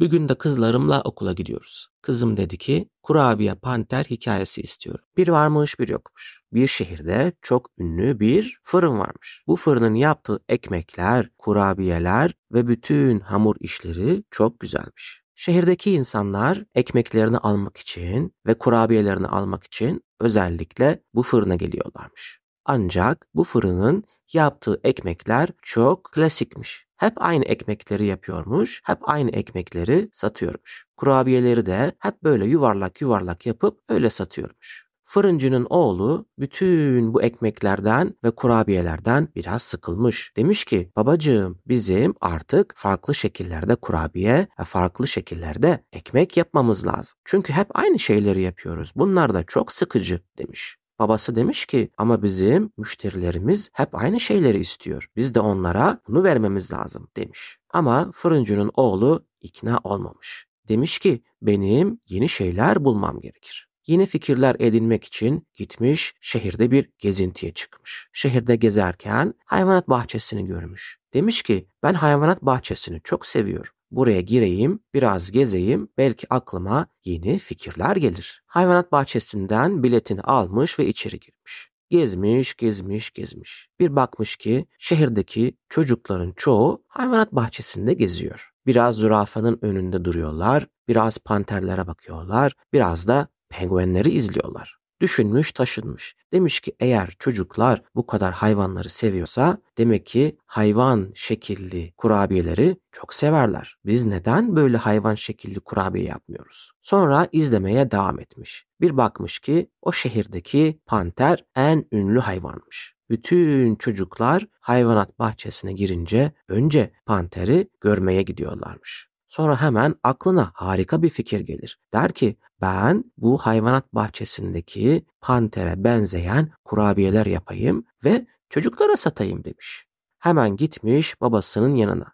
Bir gün de kızlarımla okula gidiyoruz. Kızım dedi ki kurabiye panter hikayesi istiyorum. Bir varmış bir yokmuş. Bir şehirde çok ünlü bir fırın varmış. Bu fırının yaptığı ekmekler, kurabiyeler ve bütün hamur işleri çok güzelmiş. Şehirdeki insanlar ekmeklerini almak için ve kurabiyelerini almak için özellikle bu fırına geliyorlarmış. Ancak bu fırının yaptığı ekmekler çok klasikmiş. Hep aynı ekmekleri yapıyormuş, hep aynı ekmekleri satıyormuş. Kurabiyeleri de hep böyle yuvarlak yuvarlak yapıp öyle satıyormuş. Fırıncının oğlu bütün bu ekmeklerden ve kurabiyelerden biraz sıkılmış. Demiş ki babacığım bizim artık farklı şekillerde kurabiye ve farklı şekillerde ekmek yapmamız lazım. Çünkü hep aynı şeyleri yapıyoruz. Bunlar da çok sıkıcı demiş. Babası demiş ki ama bizim müşterilerimiz hep aynı şeyleri istiyor. Biz de onlara bunu vermemiz lazım demiş. Ama fırıncının oğlu ikna olmamış. Demiş ki benim yeni şeyler bulmam gerekir. Yeni fikirler edinmek için gitmiş şehirde bir gezintiye çıkmış. Şehirde gezerken hayvanat bahçesini görmüş. Demiş ki ben hayvanat bahçesini çok seviyorum. Buraya gireyim, biraz gezeyim, belki aklıma yeni fikirler gelir. Hayvanat bahçesinden biletini almış ve içeri girmiş. Gezmiş, gezmiş, gezmiş. Bir bakmış ki şehirdeki çocukların çoğu hayvanat bahçesinde geziyor. Biraz zürafanın önünde duruyorlar, biraz panterlere bakıyorlar, biraz da penguenleri izliyorlar. Düşünmüş taşınmış. Demiş ki eğer çocuklar bu kadar hayvanları seviyorsa demek ki hayvan şekilli kurabiyeleri çok severler. Biz neden böyle hayvan şekilli kurabiye yapmıyoruz? Sonra izlemeye devam etmiş. Bir bakmış ki o şehirdeki panter en ünlü hayvanmış. Bütün çocuklar hayvanat bahçesine girince önce panteri görmeye gidiyorlarmış. Sonra hemen aklına harika bir fikir gelir. Der ki ben bu hayvanat bahçesindeki pantere benzeyen kurabiyeler yapayım ve çocuklara satayım demiş. Hemen gitmiş babasının yanına.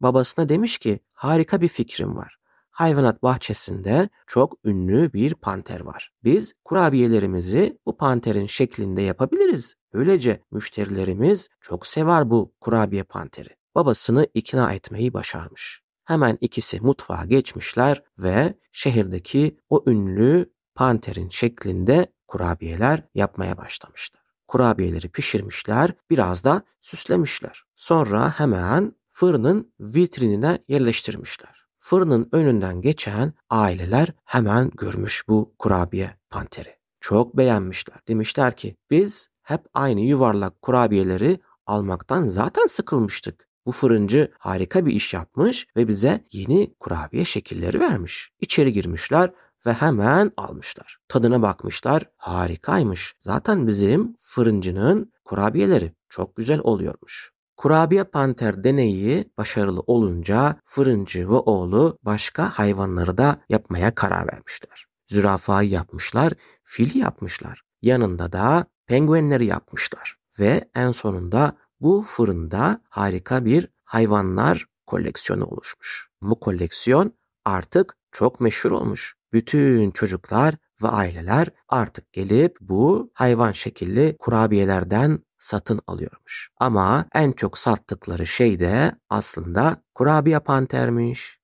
Babasına demiş ki harika bir fikrim var. Hayvanat bahçesinde çok ünlü bir panter var. Biz kurabiyelerimizi bu panterin şeklinde yapabiliriz. Böylece müşterilerimiz çok sever bu kurabiye panteri. Babasını ikna etmeyi başarmış. Hemen ikisi mutfağa geçmişler ve şehirdeki o ünlü panterin şeklinde kurabiyeler yapmaya başlamışlar. Kurabiyeleri pişirmişler, biraz da süslemişler. Sonra hemen fırının vitrinine yerleştirmişler. Fırının önünden geçen aileler hemen görmüş bu kurabiye panteri. Çok beğenmişler. Demişler ki biz hep aynı yuvarlak kurabiyeleri almaktan zaten sıkılmıştık. Bu fırıncı harika bir iş yapmış ve bize yeni kurabiye şekilleri vermiş. İçeri girmişler ve hemen almışlar. Tadına bakmışlar, harikaymış. Zaten bizim fırıncının kurabiyeleri çok güzel oluyormuş. Kurabiye panter deneyi başarılı olunca fırıncı ve oğlu başka hayvanları da yapmaya karar vermişler. Zürafayı yapmışlar, fili yapmışlar. Yanında da penguenleri yapmışlar. Ve en sonunda bu fırında harika bir hayvanlar koleksiyonu oluşmuş. Bu koleksiyon artık çok meşhur olmuş. Bütün çocuklar ve aileler artık gelip bu hayvan şekilli kurabiyelerden satın alıyormuş. Ama en çok sattıkları şey de aslında kurabiye pantermiş.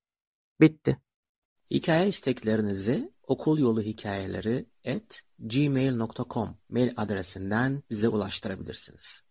Bitti. Hikaye isteklerinizi okul yolu hikayeleri at gmail.com mail adresinden bize ulaştırabilirsiniz.